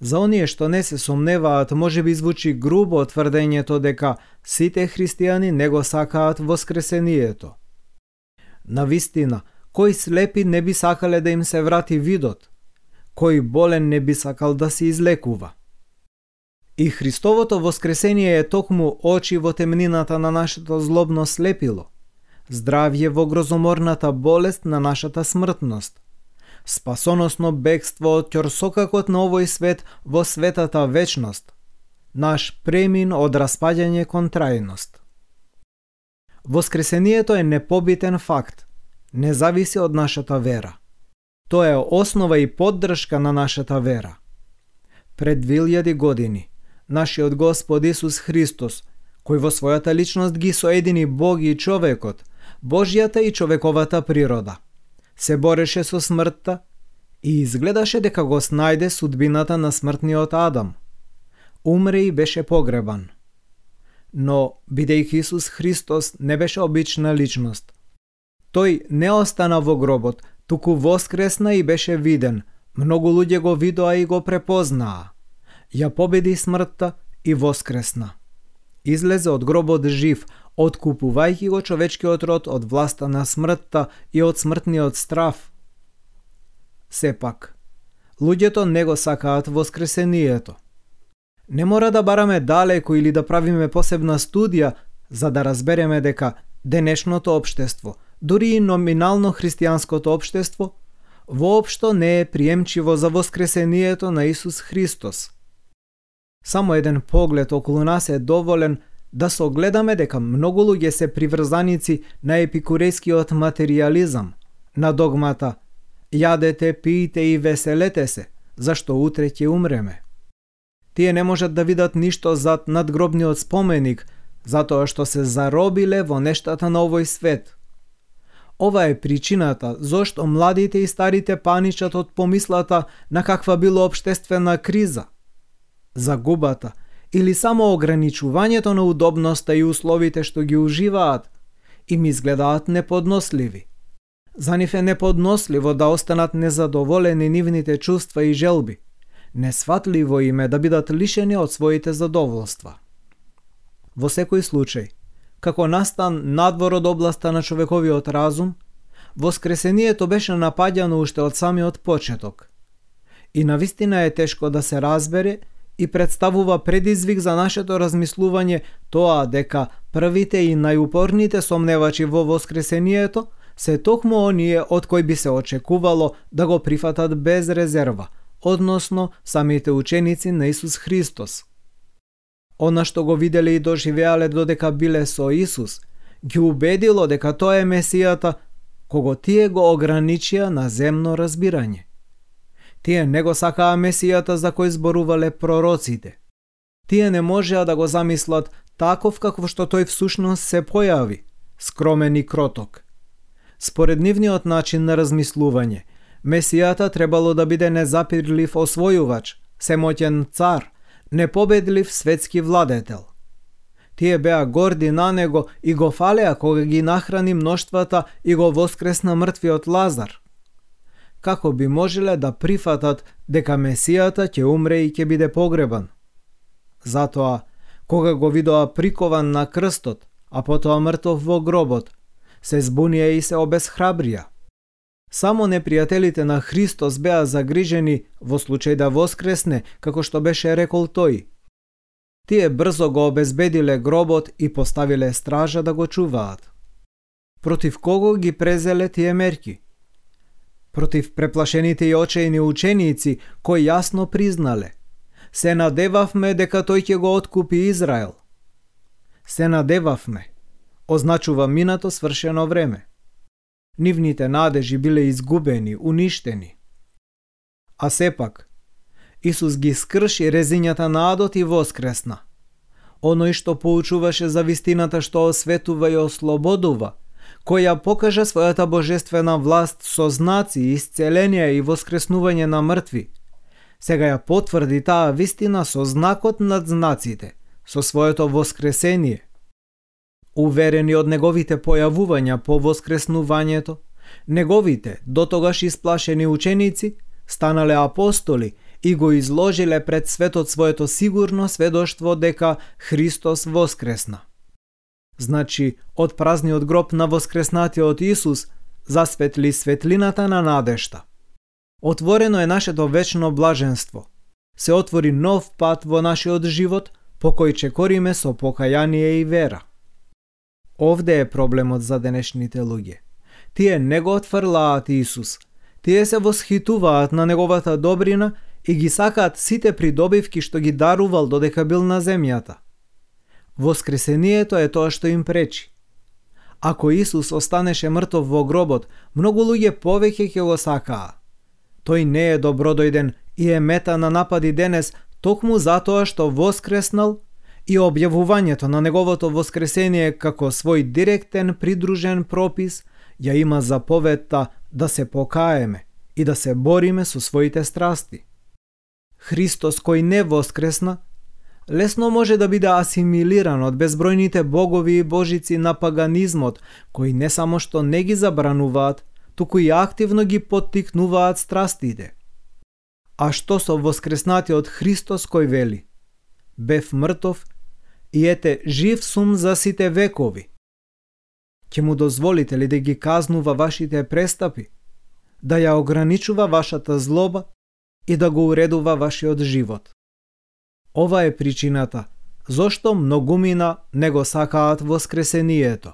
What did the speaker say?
За оние што не се сомневаат, може би звучи грубо тврдењето дека сите христијани не го сакаат воскресението. На вистина, кои слепи не би сакале да им се врати видот? Кој болен не би сакал да се излекува? И Христовото воскресение е токму очи во темнината на нашето злобно слепило, здравје во грозоморната болест на нашата смртност, спасоносно бегство од ќорсокакот на овој свет во светата вечност, наш премин од распаѓање кон трајност. Воскресението е непобитен факт, не зависи од нашата вера. Тоа е основа и поддршка на нашата вера. Пред 2000 години, нашиот Господ Исус Христос, кој во својата личност ги соедини Бог и човекот, Божјата и човековата природа, се бореше со смртта и изгледаше дека го снајде судбината на смртниот Адам. Умре и беше погребан. Но, бидејќи Исус Христос не беше обична личност, тој не остана во гробот, туку воскресна и беше виден. Многу луѓе го видоа и го препознаа ја победи смртта и воскресна. Излезе од гробот жив, откупувајќи го човечкиот род од власта на смртта и од смртниот страв. Сепак, луѓето не го сакаат воскресението. Не мора да бараме далеко или да правиме посебна студија за да разбереме дека денешното општество, дури и номинално христијанското општество, воопшто не е приемчиво за воскресението на Исус Христос – Само еден поглед околу нас е доволен да се огледаме дека многу луѓе се приврзаници на епикурејскиот материализам, на догмата Јадете, пиете и веселете се, зашто утре ќе умреме. Тие не можат да видат ништо зад надгробниот споменик, затоа што се заробиле во нештата на овој свет. Ова е причината зошто младите и старите паничат од помислата на каква било обштествена криза – загубата или само ограничувањето на удобноста и условите што ги уживаат, им изгледаат неподносливи. За нив е неподносливо да останат незадоволени нивните чувства и желби. Несватливо им е да бидат лишени од своите задоволства. Во секој случај, како настан надвор од областа на човековиот разум, воскресението беше напаѓано уште од самиот почеток. И навистина е тешко да се разбере и представува предизвик за нашето размислување тоа дека првите и најупорните сомневачи во Воскресението се токму оние од кои би се очекувало да го прифатат без резерва, односно самите ученици на Исус Христос. Она што го виделе и доживеале додека биле со Исус, ги убедило дека тоа е Месијата, кого тие го ограничија на земно разбирање. Тие не го сакаа Месијата за кој зборувале пророците. Тие не можеа да го замислат таков какво што тој всушност се појави, скромен и кроток. Според нивниот начин на размислување, Месијата требало да биде незапирлив освојувач, семоќен цар, непобедлив светски владетел. Тие беа горди на него и го фалеа кога ги нахрани мноштвата и го воскресна мртвиот Лазар – како би можеле да прифатат дека Месијата ќе умре и ќе биде погребан. Затоа, кога го видоа прикован на крстот, а потоа мртов во гробот, се збунија и се обесхрабрија. Само непријателите на Христос беа загрижени во случај да воскресне, како што беше рекол тој. Тие брзо го обезбедиле гробот и поставиле стража да го чуваат. Против кого ги презеле тие мерки? Против преплашените и очајни ученици кои јасно признале Се надевавме дека тој ќе го откупи Израел. Се надевавме. Означува минато свршено време. Нивните надежи биле изгубени, уништени. А сепак, Исус ги скрши резињата на адот и воскресна. Оној што поучуваше за вистината што осветува и ослободува – која покажа својата божествена власт со знаци, исцеление и воскреснување на мртви. Сега ја потврди таа вистина со знакот над знаците, со своето воскресение. Уверени од неговите појавувања по воскреснувањето, неговите дотогаш исплашени ученици станале апостоли и го изложиле пред светот своето сигурно сведоштво дека Христос воскресна. Значи, од празниот гроб на воскреснатиот Исус засветли светлината на надешта. Отворено е нашето вечно блаженство. Се отвори нов пат во нашиот живот, по кој чекориме со покаяние и вера. Овде е проблемот за денешните луѓе. Тие не го отфрлаат Исус. Тие се восхитуваат на неговата добрина и ги сакаат сите придобивки што ги дарувал додека бил на земјата. Воскресението е тоа што им пречи. Ако Исус останеше мртов во гробот, многу луѓе повеќе ќе го сакаа. Тој не е добродојден и е мета на напади денес токму затоа што воскреснал и објавувањето на неговото воскресение како свој директен придружен пропис ја има заповедта да се покаеме и да се бориме со своите страсти. Христос кој не воскресна лесно може да биде асимилиран од безбројните богови и божици на паганизмот, кои не само што не ги забрануваат, туку и активно ги поттикнуваат страстите. А што со воскреснатиот Христос кој вели? Бев мртов и ете жив сум за сите векови. Ке му дозволите ли да ги казнува вашите престапи? Да ја ограничува вашата злоба и да го уредува вашиот живот? Ова е причината зошто многумина не го сакаат воскресението.